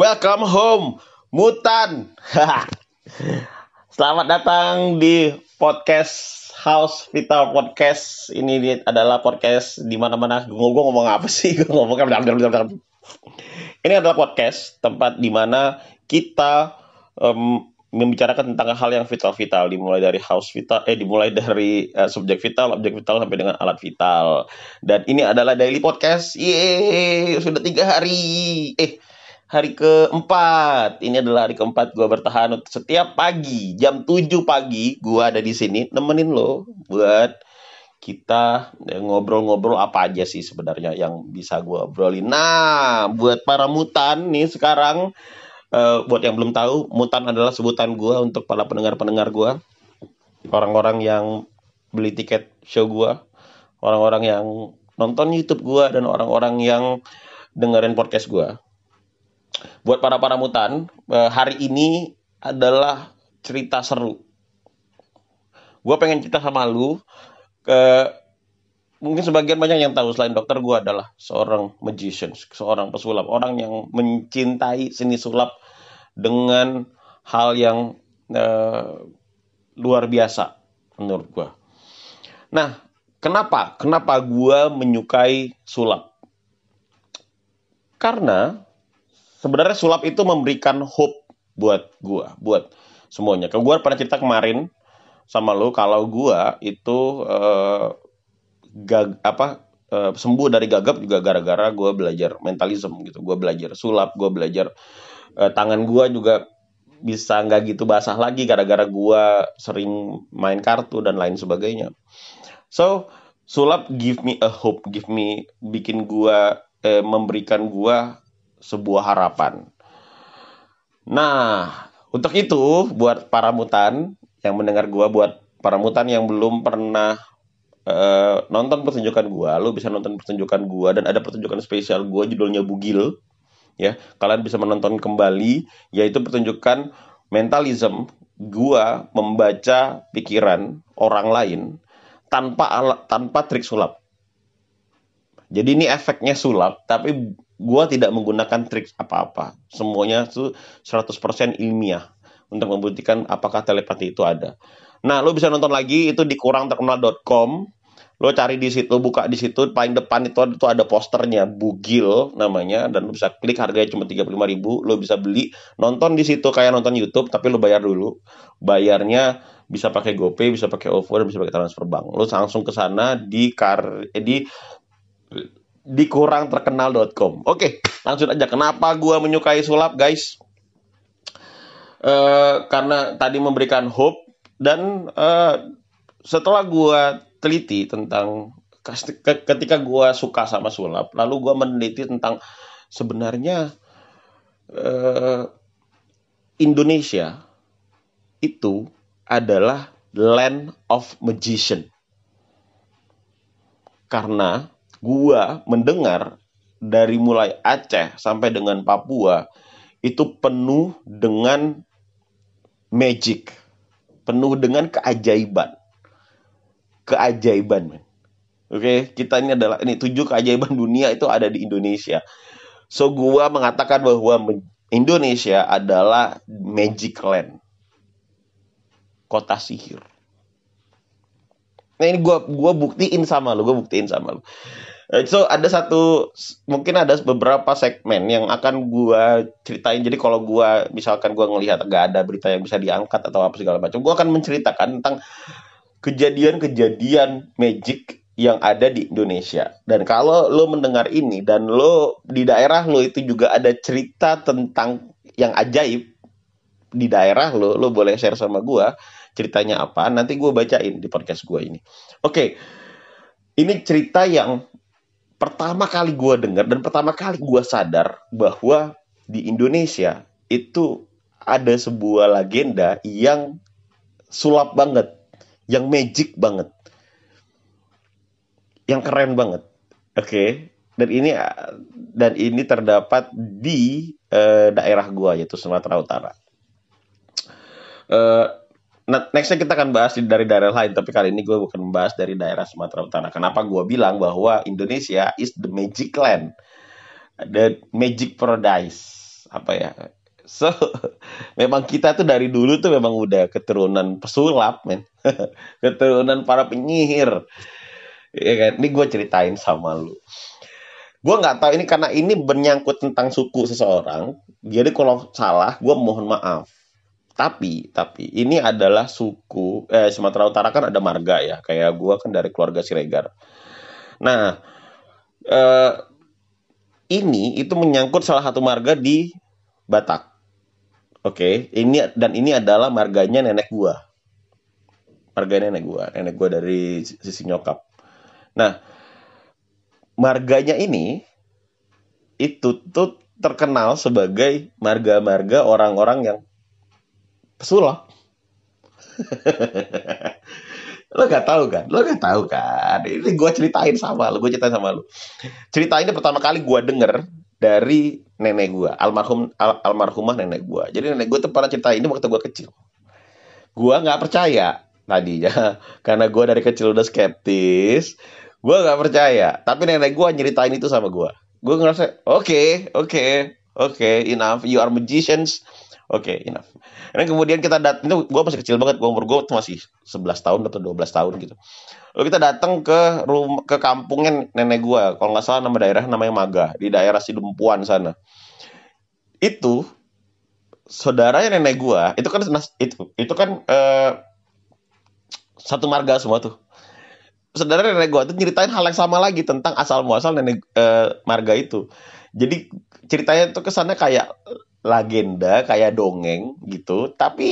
Welcome home, Mutan. Selamat datang di podcast House Vital Podcast. Ini adalah podcast di mana-mana. Gue ngomong apa sih? Gue ngomong Ini adalah podcast tempat di mana kita um, membicarakan tentang hal yang vital-vital dimulai dari house vital eh dimulai dari uh, subjek vital objek vital sampai dengan alat vital dan ini adalah daily podcast Yeay, sudah tiga hari eh hari keempat. Ini adalah hari keempat gue bertahan setiap pagi. Jam 7 pagi gue ada di sini. Nemenin lo buat kita ngobrol-ngobrol apa aja sih sebenarnya yang bisa gue obrolin. Nah buat para mutan nih sekarang uh, buat yang belum tahu, mutan adalah sebutan gue untuk para pendengar-pendengar gue, orang-orang yang beli tiket show gue, orang-orang yang nonton YouTube gue dan orang-orang yang dengerin podcast gue. Buat para para mutan, uh, hari ini adalah cerita seru. Gue pengen cerita sama lu ke mungkin sebagian banyak yang tahu selain dokter gue adalah seorang magician, seorang pesulap, orang yang mencintai seni sulap dengan hal yang uh, luar biasa menurut gue. Nah, kenapa? Kenapa gue menyukai sulap? Karena sebenarnya sulap itu memberikan hope buat gue, buat semuanya. Ke gue pernah cerita kemarin sama lo kalau gue itu uh, gag apa uh, sembuh dari gagap juga gara-gara gue belajar mentalism gitu gue belajar sulap gue belajar uh, tangan gue juga bisa nggak gitu basah lagi gara-gara gue sering main kartu dan lain sebagainya so sulap give me a hope give me bikin gue uh, memberikan gue sebuah harapan nah untuk itu buat para mutan yang mendengar gue buat para mutan yang belum pernah Uh, nonton pertunjukan gua, lu bisa nonton pertunjukan gua dan ada pertunjukan spesial gua judulnya Bugil. Ya, kalian bisa menonton kembali yaitu pertunjukan mentalism gua membaca pikiran orang lain tanpa alat tanpa trik sulap. Jadi ini efeknya sulap tapi gua tidak menggunakan trik apa-apa. Semuanya itu 100% ilmiah untuk membuktikan apakah telepati itu ada. Nah, lo bisa nonton lagi itu di kurangterkenal.com. Lo cari di situ, buka di situ, paling depan itu, itu ada posternya, Bugil namanya, dan lo bisa klik harganya cuma 35 ribu, lo bisa beli, nonton di situ kayak nonton YouTube, tapi lo bayar dulu. Bayarnya bisa pakai GoPay, bisa pakai OVO, bisa pakai transfer bank. Lo langsung ke sana di kar eh, di di kurangterkenal.com. Oke, langsung aja. Kenapa gua menyukai sulap, guys? Uh, karena tadi memberikan hope dan uh, setelah gue teliti tentang ketika gue suka sama sulap lalu gue meneliti tentang sebenarnya uh, Indonesia itu adalah land of magician karena gue mendengar dari mulai Aceh sampai dengan Papua itu penuh dengan magic penuh dengan keajaiban. Keajaiban. Oke, kita ini adalah ini tujuh keajaiban dunia itu ada di Indonesia. So gua mengatakan bahwa Indonesia adalah magic land. Kota sihir. Nah ini gua gua buktiin sama lu, gua buktiin sama lu. Eh, so ada satu mungkin ada beberapa segmen yang akan gua ceritain. Jadi kalau gua misalkan gua ngelihat gak ada berita yang bisa diangkat atau apa segala macam, gua akan menceritakan tentang kejadian-kejadian magic yang ada di Indonesia. Dan kalau lo mendengar ini dan lo di daerah lo itu juga ada cerita tentang yang ajaib di daerah lo, lo boleh share sama gua ceritanya apa. Nanti gua bacain di podcast gua ini. Oke. Okay. Ini cerita yang pertama kali gue dengar dan pertama kali gue sadar bahwa di Indonesia itu ada sebuah legenda yang sulap banget, yang magic banget, yang keren banget. Oke, okay? dan ini dan ini terdapat di uh, daerah gue yaitu Sumatera Utara. Nah, nextnya kita akan bahas dari daerah lain, tapi kali ini gue bukan membahas dari daerah Sumatera Utara. Kenapa gue bilang bahwa Indonesia is the magic land, the magic paradise. apa ya? So memang kita tuh dari dulu tuh memang udah keturunan pesulap men. Keturunan para penyihir. Ya kan? Ini gue ceritain sama lu. Gue nggak tahu ini karena ini menyangkut tentang suku seseorang. Jadi kalau salah gue mohon maaf tapi tapi ini adalah suku eh Sumatera Utara kan ada marga ya. Kayak gue kan dari keluarga Siregar. Nah eh, ini itu menyangkut salah satu marga di Batak. Oke ini dan ini adalah marganya nenek gue marga nenek gue nenek gue dari sisi nyokap. Nah marganya ini itu tuh terkenal sebagai marga-marga orang-orang yang pesulap. lo gak tahu kan? Lo gak tahu kan? Ini gue ceritain sama lo, gue ceritain sama lo. Cerita ini pertama kali gue denger dari nenek gue, almarhum al, almarhumah nenek gue. Jadi nenek gue tuh pernah cerita ini waktu gue kecil. Gue nggak percaya tadinya, karena gue dari kecil udah skeptis gue gak percaya tapi nenek gue nyeritain itu sama gue gue ngerasa oke okay, oke okay, oke okay, enough you are magicians oke okay, enough dan kemudian kita datang itu gue masih kecil banget gue umur gue masih 11 tahun atau 12 tahun gitu. Lalu kita datang ke rumah ke kampungnya nenek gue kalau nggak salah nama daerah namanya Maga di daerah Sidumpuan sana. Itu saudaranya nenek gue itu kan itu itu kan uh, satu marga semua tuh. Saudara nenek gue tuh nyeritain hal yang sama lagi tentang asal muasal nenek uh, marga itu. Jadi ceritanya tuh kesannya kayak legenda, kayak dongeng gitu. Tapi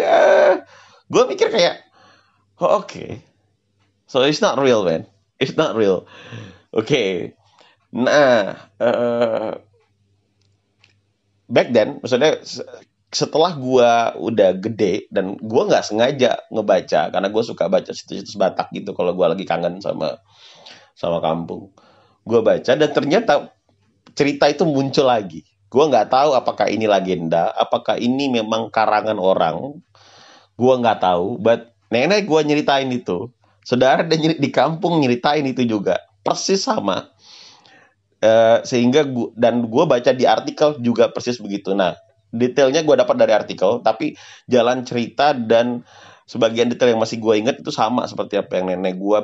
uh, gue mikir kayak, oh, oke, okay. so it's not real man, it's not real. Oke, okay. nah uh, back then, maksudnya setelah gua udah gede dan gua nggak sengaja ngebaca karena gua suka baca situs-situs Batak gitu kalau gua lagi kangen sama sama kampung. Gua baca dan ternyata cerita itu muncul lagi. Gua nggak tahu apakah ini legenda, apakah ini memang karangan orang. Gua nggak tahu, but nenek gua nyeritain itu. Saudara dan di kampung nyeritain itu juga. Persis sama. Uh, sehingga gua, dan gue baca di artikel juga persis begitu. Nah, detailnya gue dapat dari artikel tapi jalan cerita dan sebagian detail yang masih gue inget itu sama seperti apa yang nenek gue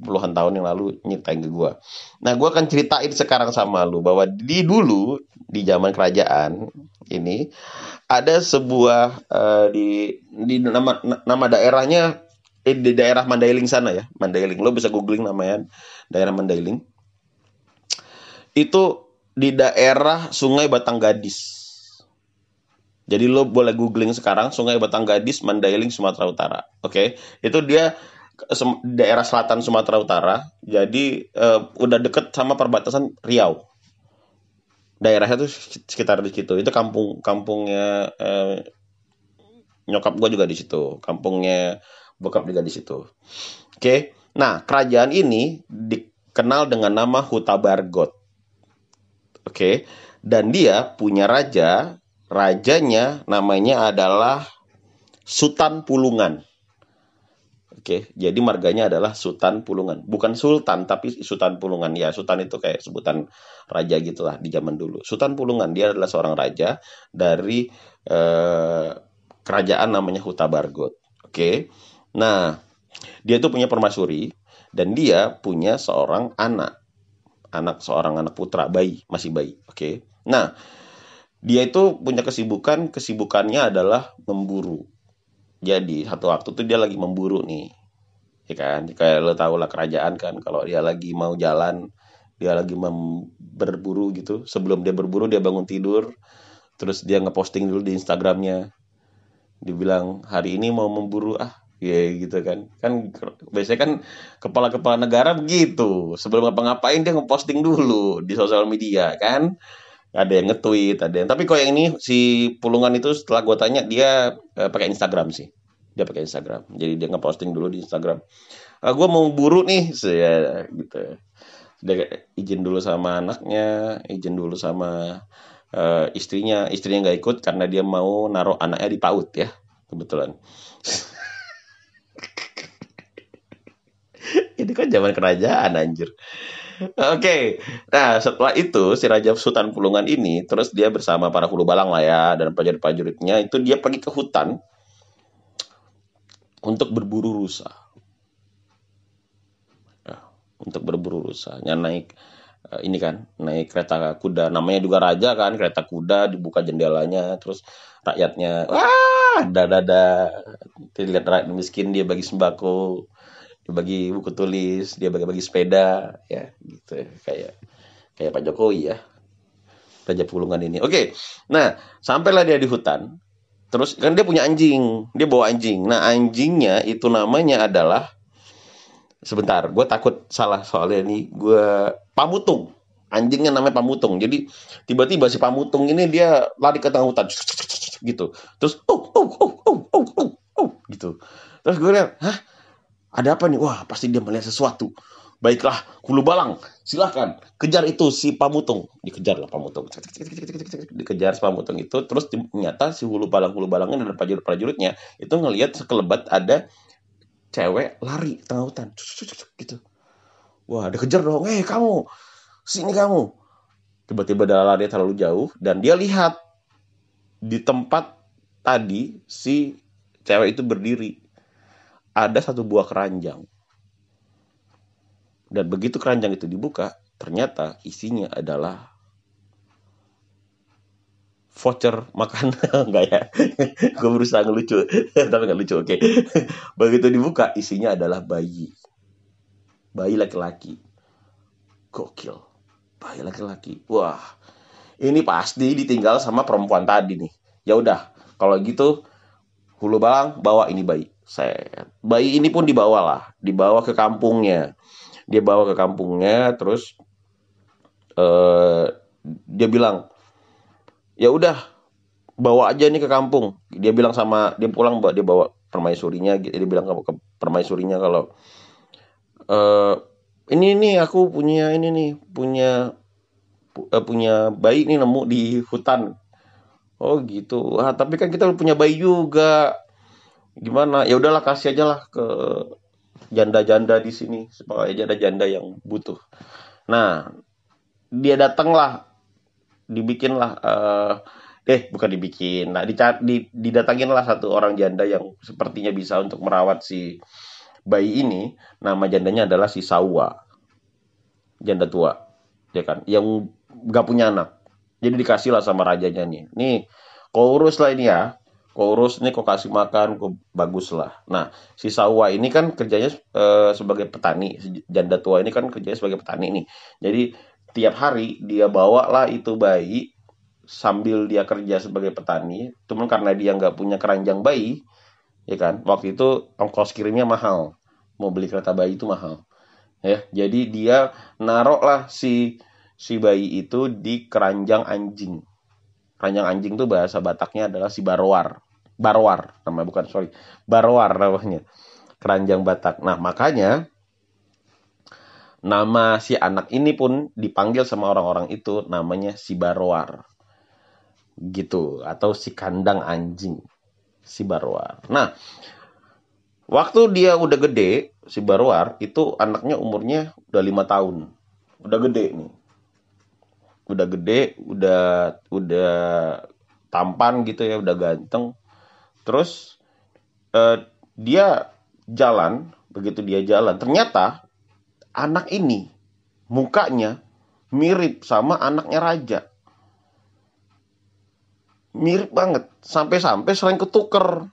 puluhan tahun yang lalu nyeritain ke gue. Nah gue akan ceritain sekarang sama lu bahwa di dulu di zaman kerajaan ini ada sebuah uh, di di nama nama daerahnya eh, di daerah Mandailing sana ya Mandailing lo bisa googling namanya daerah Mandailing itu di daerah Sungai Batang Gadis jadi lo boleh googling sekarang Sungai Batang Gadis, Mandailing, Sumatera Utara. Oke, okay? itu dia daerah selatan Sumatera Utara. Jadi uh, udah deket sama perbatasan Riau. Daerahnya tuh sekitar di situ. Itu kampung kampungnya uh, nyokap gue juga di situ. Kampungnya bokap juga di situ. Oke, okay? nah kerajaan ini dikenal dengan nama Huta Bargot. Oke, okay? dan dia punya raja rajanya namanya adalah Sultan Pulungan. Oke, jadi marganya adalah Sultan Pulungan. Bukan Sultan, tapi Sultan Pulungan. Ya, Sultan itu kayak sebutan raja gitulah di zaman dulu. Sultan Pulungan, dia adalah seorang raja dari eh, kerajaan namanya Huta Bargot. Oke, nah dia itu punya permasuri dan dia punya seorang anak. Anak seorang anak putra, bayi, masih bayi. Oke, nah dia itu punya kesibukan kesibukannya adalah memburu jadi satu waktu tuh dia lagi memburu nih ya kan? Kayak lo tau lah kerajaan kan kalau dia lagi mau jalan dia lagi mem berburu gitu. Sebelum dia berburu dia bangun tidur terus dia ngeposting dulu di Instagramnya. Dibilang hari ini mau memburu ah ya gitu kan. Kan biasanya kan kepala-kepala negara begitu. Sebelum ngapa-ngapain dia ngeposting dulu di sosial media kan ada yang nge-tweet, ada yang tapi kok yang ini si Pulungan itu setelah gue tanya dia eh, pakai Instagram sih. Dia pakai Instagram. Jadi dia nge-posting dulu di Instagram. Ah, gue mau buru nih, saya gitu. Dia izin dulu sama anaknya, izin dulu sama uh, istrinya. Istrinya nggak ikut karena dia mau naruh anaknya di PAUD ya, kebetulan. ini kan zaman kerajaan anjir. Oke, nah setelah itu si Raja Sultan Pulungan ini terus dia bersama para hulu balang lah ya dan prajurit-prajuritnya itu dia pergi ke hutan untuk berburu rusa. Ya, untuk berburu rusa, ya, naik eh, ini kan naik kereta kuda. Namanya juga raja kan kereta kuda dibuka jendelanya terus rakyatnya wah dada dilihat rakyat miskin dia bagi sembako dia bagi buku tulis dia bagi-bagi sepeda ya gitu kayak kayak Pak Jokowi ya Raja Pulungan ini. Oke nah sampailah dia di hutan terus kan dia punya anjing dia bawa anjing. Nah anjingnya itu namanya adalah sebentar gue takut salah soalnya ini gue pamutung. Anjingnya namanya pamutung jadi tiba-tiba si pamutung ini dia lari ke tengah hutan gitu. Terus oh oh oh oh oh oh, oh gitu. Terus gue lihat hah ada apa nih? Wah, pasti dia melihat sesuatu. Baiklah, Hulu Balang, silahkan kejar itu si Pamutung. Dikejar lah Pamutung. Dikejar si Pamutung itu. Terus ternyata si Hulu Balang, Hulu Balangnya dan prajurit-prajuritnya itu ngelihat sekelebat ada cewek lari tengah hutan. Gitu. Wah, dikejar dong. Eh, kamu. Sini kamu. Tiba-tiba dia lari terlalu jauh dan dia lihat di tempat tadi si cewek itu berdiri ada satu buah keranjang. Dan begitu keranjang itu dibuka, ternyata isinya adalah voucher makan enggak ya? Gue berusaha ngelucu. Tapi nggak lucu oke. Okay. begitu dibuka isinya adalah bayi. Bayi laki-laki. Gokil. Bayi laki-laki. Wah ini pasti ditinggal sama perempuan tadi nih. Ya udah kalau gitu hulu balang bawa ini bayi saya bayi ini pun dibawa lah dibawa ke kampungnya. Dia bawa ke kampungnya terus uh, dia bilang ya udah bawa aja nih ke kampung. Dia bilang sama dia pulang dia bawa permaisurinya dia bilang ke permaisurinya kalau uh, ini nih aku punya ini nih punya uh, punya bayi nih nemu di hutan. Oh gitu. Ah tapi kan kita punya bayi juga gimana? Ya udahlah kasih aja lah ke janda-janda di sini. Supaya janda-janda yang butuh. Nah dia datang lah. Dibikin lah uh, eh bukan dibikin. Nah di, didatangin lah satu orang janda yang sepertinya bisa untuk merawat si bayi ini. Nama jandanya adalah si Sawa. Janda tua ya kan? Yang gak punya anak. Jadi dikasih lah sama rajanya nih. Nih kau urus lah ini ya kok urus nih kok kasih makan kok bagus lah. Nah si Sawa ini kan kerjanya e, sebagai petani. Janda tua ini kan kerjanya sebagai petani nih. Jadi tiap hari dia bawa lah itu bayi sambil dia kerja sebagai petani. Cuman karena dia nggak punya keranjang bayi ya kan? Waktu itu ongkos kirimnya mahal. Mau beli kereta bayi itu mahal. Ya jadi dia narok lah si si bayi itu di keranjang anjing. Keranjang anjing tuh bahasa Bataknya adalah si barwar Barwar nama bukan sorry. Barwar namanya. Keranjang Batak. Nah makanya nama si anak ini pun dipanggil sama orang-orang itu namanya si Barwar. Gitu. Atau si kandang anjing si Barwar. Nah waktu dia udah gede si Barwar itu anaknya umurnya udah lima tahun. Udah gede nih. Udah gede udah udah tampan gitu ya udah ganteng Terus uh, dia jalan, begitu dia jalan, ternyata anak ini mukanya mirip sama anaknya raja. Mirip banget, sampai-sampai sering ketuker.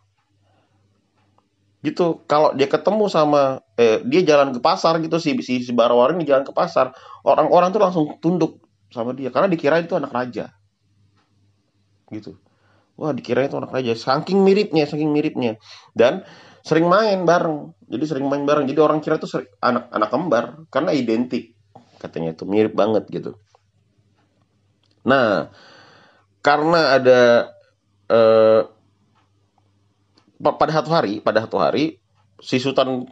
Gitu, kalau dia ketemu sama eh, dia jalan ke pasar gitu si si, si Barawar ini jalan ke pasar, orang-orang tuh langsung tunduk sama dia karena dikira itu anak raja. Gitu. Wah dikira itu anak raja. Saking miripnya, saking miripnya. Dan sering main bareng. Jadi sering main bareng. Jadi orang kira itu anak anak kembar karena identik. Katanya itu mirip banget gitu. Nah, karena ada eh, pada satu hari, pada satu hari si Sultan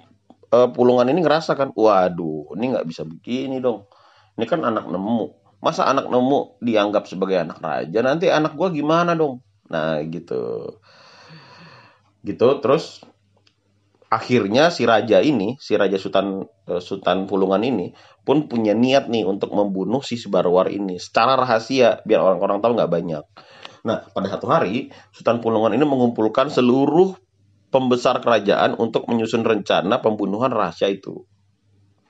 eh, Pulungan ini ngerasa kan, waduh, ini nggak bisa begini dong. Ini kan anak nemu. Masa anak nemu dianggap sebagai anak raja? Nanti anak gua gimana dong? Nah, gitu. Gitu terus akhirnya si raja ini, si raja Sultan uh, Sultan Pulungan ini pun punya niat nih untuk membunuh si Sebarwar ini secara rahasia biar orang-orang tahu nggak banyak. Nah, pada satu hari Sultan Pulungan ini mengumpulkan seluruh pembesar kerajaan untuk menyusun rencana pembunuhan rahasia itu.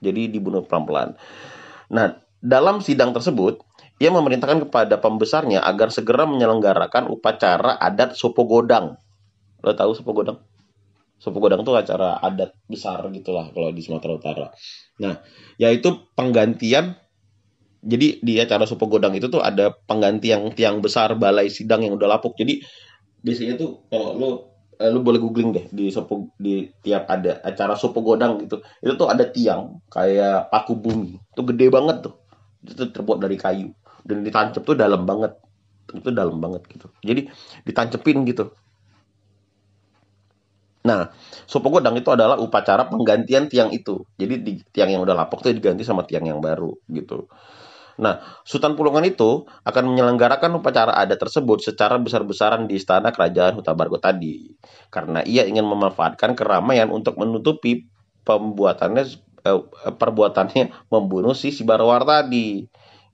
Jadi dibunuh pelan-pelan. Nah, dalam sidang tersebut, ia memerintahkan kepada pembesarnya agar segera menyelenggarakan upacara adat Sopo Godang. Lo tahu Sopo Godang? Sopo Godang itu acara adat besar gitulah kalau di Sumatera Utara. Nah, yaitu penggantian jadi di acara Sopo Godang itu tuh ada penggantian tiang besar balai sidang yang udah lapuk. Jadi biasanya tuh kalau lo eh, lu boleh googling deh di sopo di tiap ada acara sopo godang gitu itu tuh ada tiang kayak paku bumi itu gede banget tuh itu terbuat dari kayu dan ditancap tuh dalam banget itu dalam banget gitu jadi ditancepin gitu Nah, sopo godang itu adalah upacara penggantian tiang itu. Jadi di tiang yang udah lapuk itu diganti sama tiang yang baru gitu. Nah, Sultan Pulungan itu akan menyelenggarakan upacara adat tersebut secara besar-besaran di istana kerajaan Huta Bargo tadi. Karena ia ingin memanfaatkan keramaian untuk menutupi pembuatannya eh, perbuatannya membunuh si Sibarwar tadi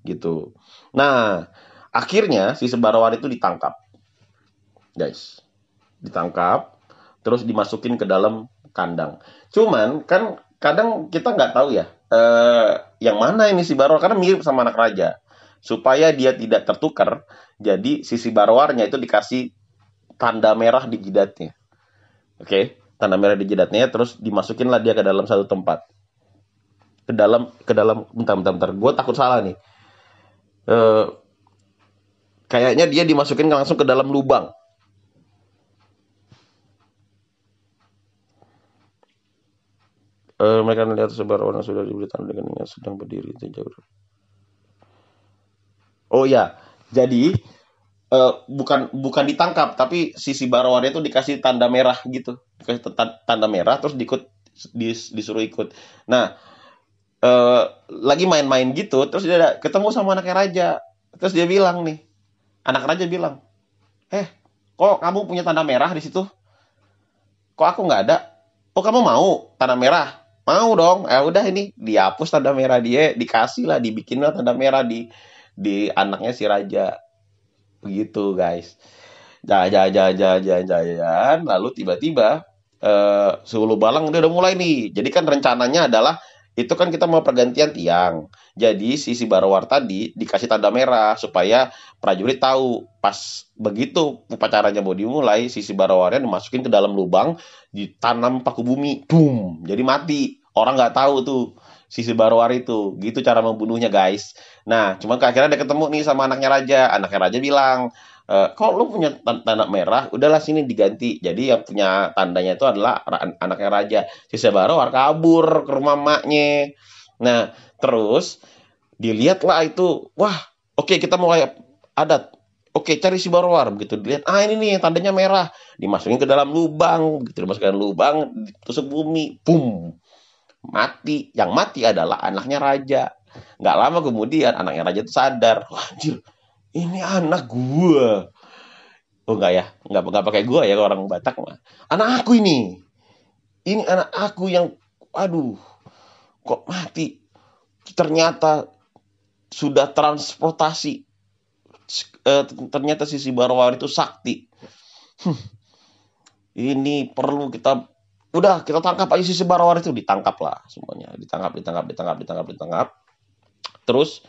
gitu. Nah, akhirnya si Sibarwar itu ditangkap. Guys, ditangkap terus dimasukin ke dalam kandang. Cuman kan kadang kita nggak tahu ya eh, yang mana ini si Barwar karena mirip sama anak raja. Supaya dia tidak tertukar, jadi sisi barwarnya itu dikasih tanda merah di jidatnya. Oke, tanda merah di jidatnya terus dimasukin lah dia ke dalam satu tempat. Ke dalam ke dalam bentar bentar bentar. Gue takut salah nih. Eh, kayaknya dia dimasukin langsung ke dalam lubang. Uh, mereka melihat sebar orang sudah diberi tanda dengan sedang berdiri itu jauh. Oh ya, jadi uh, bukan bukan ditangkap tapi sisi barawar itu dikasih tanda merah gitu, dikasih tanda merah terus diikut dis, disuruh ikut. Nah, uh, lagi main-main gitu, terus dia ketemu sama anaknya raja, terus dia bilang nih, anak raja bilang, eh, kok kamu punya tanda merah di situ? Kok aku nggak ada? Oh kamu mau tanda merah? mau dong ya udah ini dihapus tanda merah dia dikasih lah dibikin lah tanda merah di di anaknya si raja begitu guys jajan jajan jajan jajan lalu tiba-tiba eh uh, balang udah, udah mulai nih jadi kan rencananya adalah itu kan kita mau pergantian tiang. Jadi sisi Barwar tadi dikasih tanda merah supaya prajurit tahu pas begitu upacaranya mau dimulai sisi Barwarnya dimasukin ke dalam lubang ditanam paku bumi, boom, jadi mati. Orang nggak tahu tuh sisi Barwar itu. Gitu cara membunuhnya guys. Nah, cuman akhirnya dia ketemu nih sama anaknya raja. Anaknya raja bilang, Uh, kalau lu punya tanda merah, udahlah sini diganti. Jadi yang punya tandanya itu adalah anaknya raja. Si Sebarowar kabur ke rumah maknya. Nah, terus dilihatlah itu, wah, oke okay, kita mulai adat. Oke, okay, cari si Barwar begitu dilihat. Ah, ini nih tandanya merah. Dimasukin ke dalam lubang, begitu dimasukkan lubang, ditusuk bumi, boom. Mati. Yang mati adalah anaknya raja. Nggak lama kemudian anaknya raja itu sadar. Wah, anjir, ini anak gua. Oh enggak ya. Enggak enggak pakai gua ya orang Batak mah. Anak aku ini. Ini anak aku yang aduh kok mati. Ternyata sudah transportasi. Eh, ternyata sisi Barwar itu sakti. Ini perlu kita udah kita tangkap aja sisi Barwar itu. Ditangkap lah semuanya. Ditangkap ditangkap ditangkap ditangkap ditangkap. Terus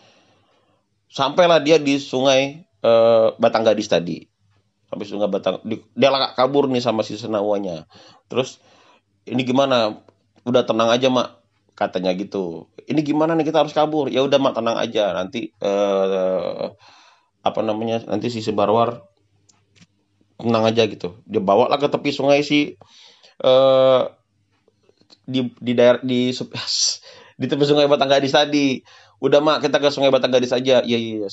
sampailah dia di sungai uh, Batang Gadis tadi. Sampai sungai Batang di, dia kabur nih sama si senawanya. Terus ini gimana? Udah tenang aja mak katanya gitu. Ini gimana nih? Kita harus kabur. Ya udah mak tenang aja. Nanti uh, apa namanya nanti si Sebarwar tenang aja gitu. Dia bawa lah ke tepi sungai si uh, di di daerah di di tepi sungai Batang Gadis tadi udah mak kita ke sungai Batang Gadis aja. Iya iya iya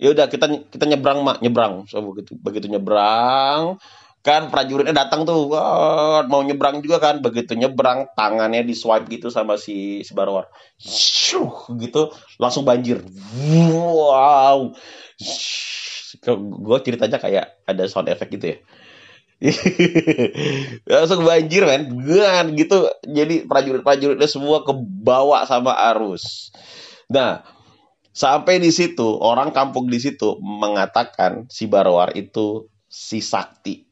ya udah kita kita nyebrang mak nyebrang. So begitu begitu nyebrang kan prajuritnya datang tuh. Wah, mau nyebrang juga kan? Begitu nyebrang tangannya di swipe gitu sama si si Barwar. Shuh, gitu langsung banjir. Wow. Gue ceritanya kayak ada sound effect gitu ya. Langsung banjir gan gitu. Jadi prajurit-prajuritnya semua kebawa sama arus nah sampai di situ orang kampung di situ mengatakan si Barwar itu si sakti.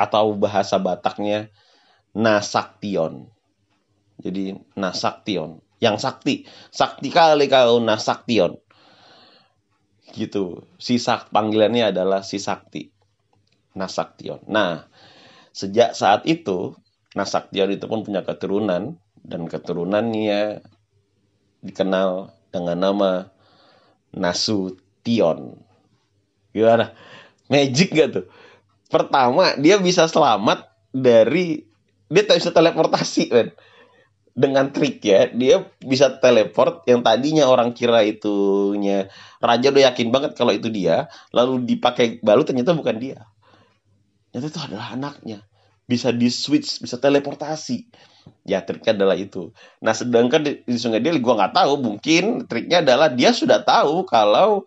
Atau bahasa Bataknya Nasaktion. Jadi Nasaktion. Yang sakti. Sakti kali kau Nasaktion. Gitu. Si sak panggilannya adalah si sakti. Nasaktion. Nah, sejak saat itu Nasaktion itu pun punya keturunan. Dan keturunannya dikenal dengan nama Nasution. Gimana? Magic gak tuh? Pertama, dia bisa selamat dari dia tak bisa teleportasi kan. Dengan trik ya, dia bisa teleport yang tadinya orang kira itunya raja udah yakin banget kalau itu dia, lalu dipakai balut ternyata bukan dia ternyata itu adalah anaknya bisa di switch bisa teleportasi ya triknya adalah itu. Nah sedangkan di, di sungai Delhi gue nggak tahu. Mungkin triknya adalah dia sudah tahu kalau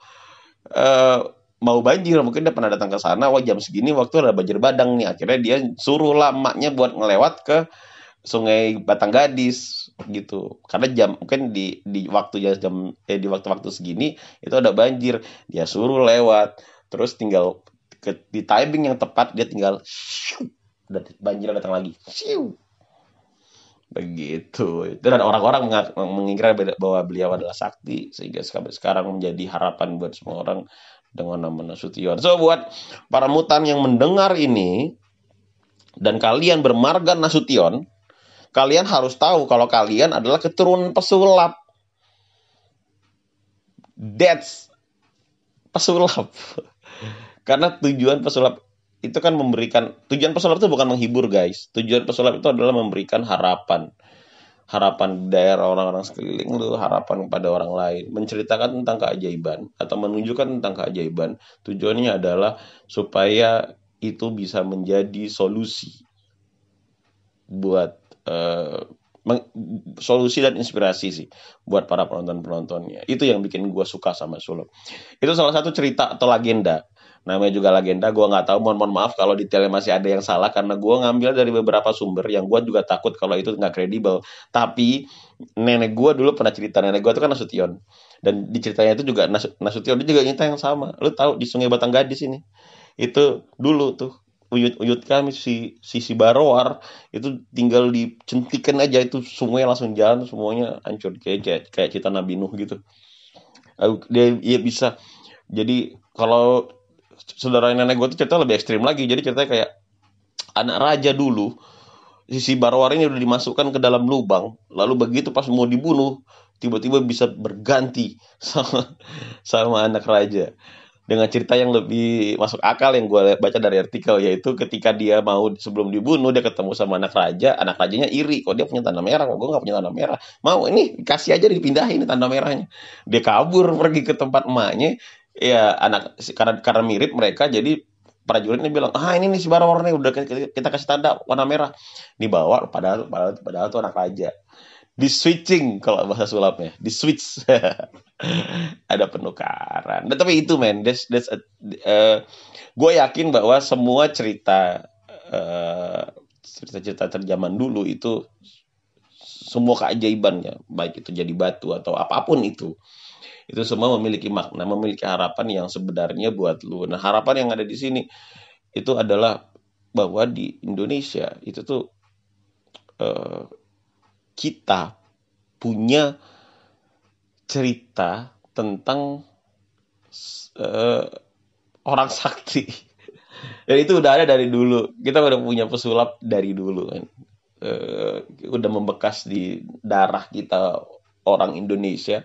uh, mau banjir. Mungkin dia pernah datang ke sana wah jam segini waktu ada banjir badang nih. Akhirnya dia suruh lah emaknya buat ngelewat ke sungai Batang Gadis gitu. Karena jam mungkin di di waktu jam eh, di waktu-waktu segini itu ada banjir. Dia suruh lewat. Terus tinggal ke, di timing yang tepat dia tinggal dan banjir datang lagi begitu dan orang-orang mengira bahwa beliau adalah sakti sehingga sekarang menjadi harapan buat semua orang dengan nama Nasution. So buat para mutan yang mendengar ini dan kalian bermarga Nasution, kalian harus tahu kalau kalian adalah keturunan pesulap. That's pesulap. Karena tujuan pesulap itu kan memberikan tujuan pesulap itu bukan menghibur guys. Tujuan pesulap itu adalah memberikan harapan. Harapan daerah orang-orang sekeliling lu, harapan kepada orang lain, menceritakan tentang keajaiban atau menunjukkan tentang keajaiban. Tujuannya adalah supaya itu bisa menjadi solusi buat uh, solusi dan inspirasi sih buat para penonton-penontonnya. Itu yang bikin gue suka sama sulap. Itu salah satu cerita atau legenda namanya juga legenda gue nggak tahu. Mohon mohon maaf kalau detailnya masih ada yang salah karena gue ngambil dari beberapa sumber yang gue juga takut kalau itu nggak kredibel. Tapi nenek gue dulu pernah cerita nenek gue itu kan Nasution. Dan di ceritanya itu juga Nas Nasution dia juga nyata yang sama. Lu tahu di Sungai Batang Gadis ini. Itu dulu tuh uyut uyut kami si si Barowar itu tinggal dicentikan aja itu sungai langsung jalan semuanya hancur. Kayak kayak, kayak cerita Nabi Nuh gitu. Dia, dia bisa. Jadi kalau saudara nenek gue tuh cerita lebih ekstrim lagi. Jadi ceritanya kayak anak raja dulu sisi barwar ini udah dimasukkan ke dalam lubang. Lalu begitu pas mau dibunuh tiba-tiba bisa berganti sama sama anak raja. Dengan cerita yang lebih masuk akal yang gue baca dari artikel yaitu ketika dia mau sebelum dibunuh dia ketemu sama anak raja. Anak rajanya iri. Kok dia punya tanda merah? Kok gue nggak punya tanda merah? Mau ini kasih aja dipindahin tanda merahnya. Dia kabur pergi ke tempat emaknya ya anak karena karena mirip mereka jadi prajuritnya bilang ah ini nih si Barawar nih udah kita, kasih tanda warna merah. Dibawa padahal padahal padahal tuh anak raja. Di switching kalau bahasa sulapnya di switch. Ada penukaran. Nah, tapi itu men that's, that's uh, gue yakin bahwa semua cerita uh, cerita-cerita terjaman dulu itu semua keajaibannya baik itu jadi batu atau apa pun itu itu semua memiliki makna, memiliki harapan yang sebenarnya buat lu. Nah, harapan yang ada di sini itu adalah bahwa di Indonesia itu tuh uh, kita punya cerita tentang uh, orang sakti. Dan itu udah ada dari dulu. Kita udah punya pesulap dari dulu kan. Uh, udah membekas di darah kita orang Indonesia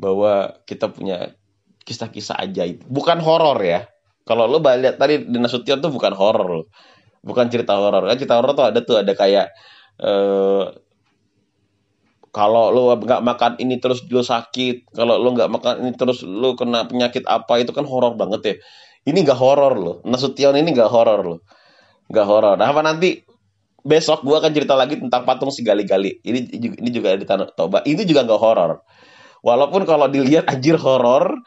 bahwa kita punya kisah-kisah ajaib. Bukan horor ya. Kalau lo lihat tadi di Nasution tuh bukan horor Bukan cerita horor. Kan cerita horor tuh ada tuh ada kayak eh kalau lo nggak makan ini terus lo sakit, kalau lo nggak makan ini terus lo kena penyakit apa itu kan horor banget ya. Ini nggak horor lo. Nasution ini nggak horor lo. Nggak horor. Nah, apa nanti besok gua akan cerita lagi tentang patung si gali-gali. Ini ini juga di Tanah Toba. Ini juga nggak horor. Walaupun kalau dilihat anjir horor,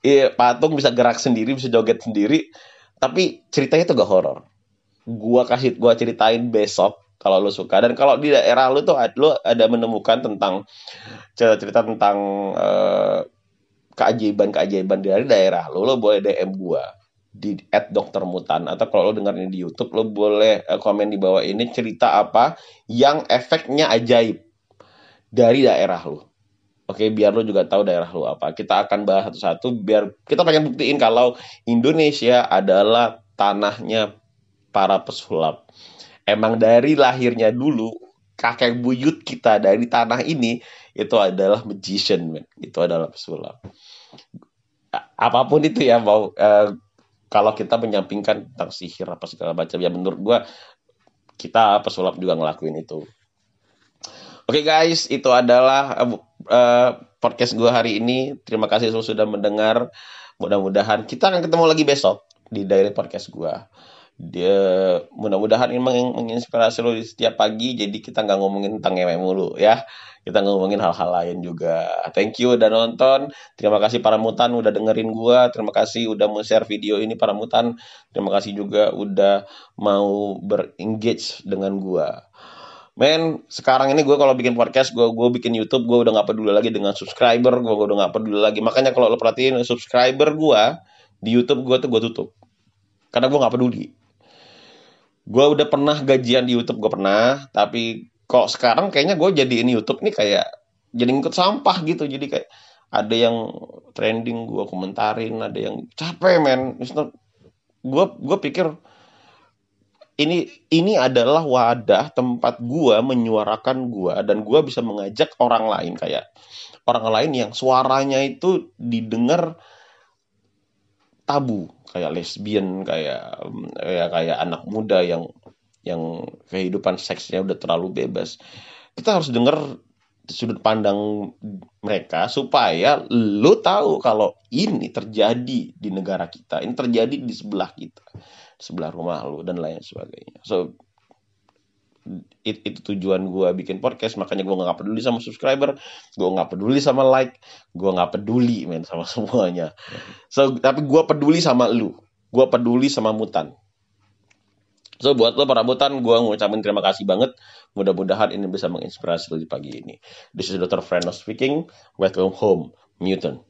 iya, patung bisa gerak sendiri, bisa joget sendiri. tapi ceritanya tuh gak horor gua kasih gua ceritain besok kalau lu suka dan kalau di daerah lu tuh lu ada menemukan tentang cerita-cerita tentang uh, keajaiban-keajaiban dari daerah lu lo boleh DM gua di at dokter mutan atau kalau lo dengerin di YouTube lo boleh uh, komen di bawah ini cerita apa yang efeknya ajaib dari daerah lo. Oke, biar lo juga tahu daerah lo apa. Kita akan bahas satu-satu biar kita pengen buktiin kalau Indonesia adalah tanahnya para pesulap. Emang dari lahirnya dulu kakek buyut kita dari tanah ini itu adalah magician, man. Itu adalah pesulap. Apa pun itu ya mau uh, kalau kita menyampingkan tentang sihir apa segala macam ya menurut gua kita pesulap juga ngelakuin itu. Oke okay guys, itu adalah uh, podcast gua hari ini. Terima kasih sudah mendengar. Mudah-mudahan kita akan ketemu lagi besok di daily podcast gua. Dia mudah-mudahan ini meng menginspirasi lo di setiap pagi jadi kita nggak ngomongin tentang ngewe mulu ya. Kita ngomongin hal-hal lain juga. Thank you udah nonton. Terima kasih para mutan udah dengerin gua. Terima kasih udah mau share video ini para mutan. Terima kasih juga udah mau berengage dengan gua Men, sekarang ini gue kalau bikin podcast, gue gue bikin YouTube, gue udah nggak peduli lagi dengan subscriber, gue udah nggak peduli lagi. Makanya kalau lo perhatiin subscriber gue di YouTube gue tuh gue tutup, karena gue nggak peduli. Gue udah pernah gajian di YouTube gue pernah. Tapi kok sekarang kayaknya gue jadi ini YouTube nih kayak jadi ngikut sampah gitu. Jadi kayak ada yang trending gue komentarin ada yang capek men. Gue gue pikir ini ini adalah wadah tempat gue menyuarakan gue dan gue bisa mengajak orang lain kayak orang lain yang suaranya itu didengar tabu kayak lesbian kayak ya kayak anak muda yang yang kehidupan seksnya udah terlalu bebas. Kita harus dengar sudut pandang mereka supaya lu tahu kalau ini terjadi di negara kita ini terjadi di sebelah kita sebelah rumah lu dan lain sebagainya so it, itu tujuan gue bikin podcast makanya gue nggak peduli sama subscriber gue nggak peduli sama like gue nggak peduli men sama semuanya so tapi gue peduli sama lu gue peduli sama mutan So buat lo para mutan, gue ngucapin terima kasih banget. Mudah-mudahan ini bisa menginspirasi lo di pagi ini. This is Dr. Freno speaking. Welcome home, mutant.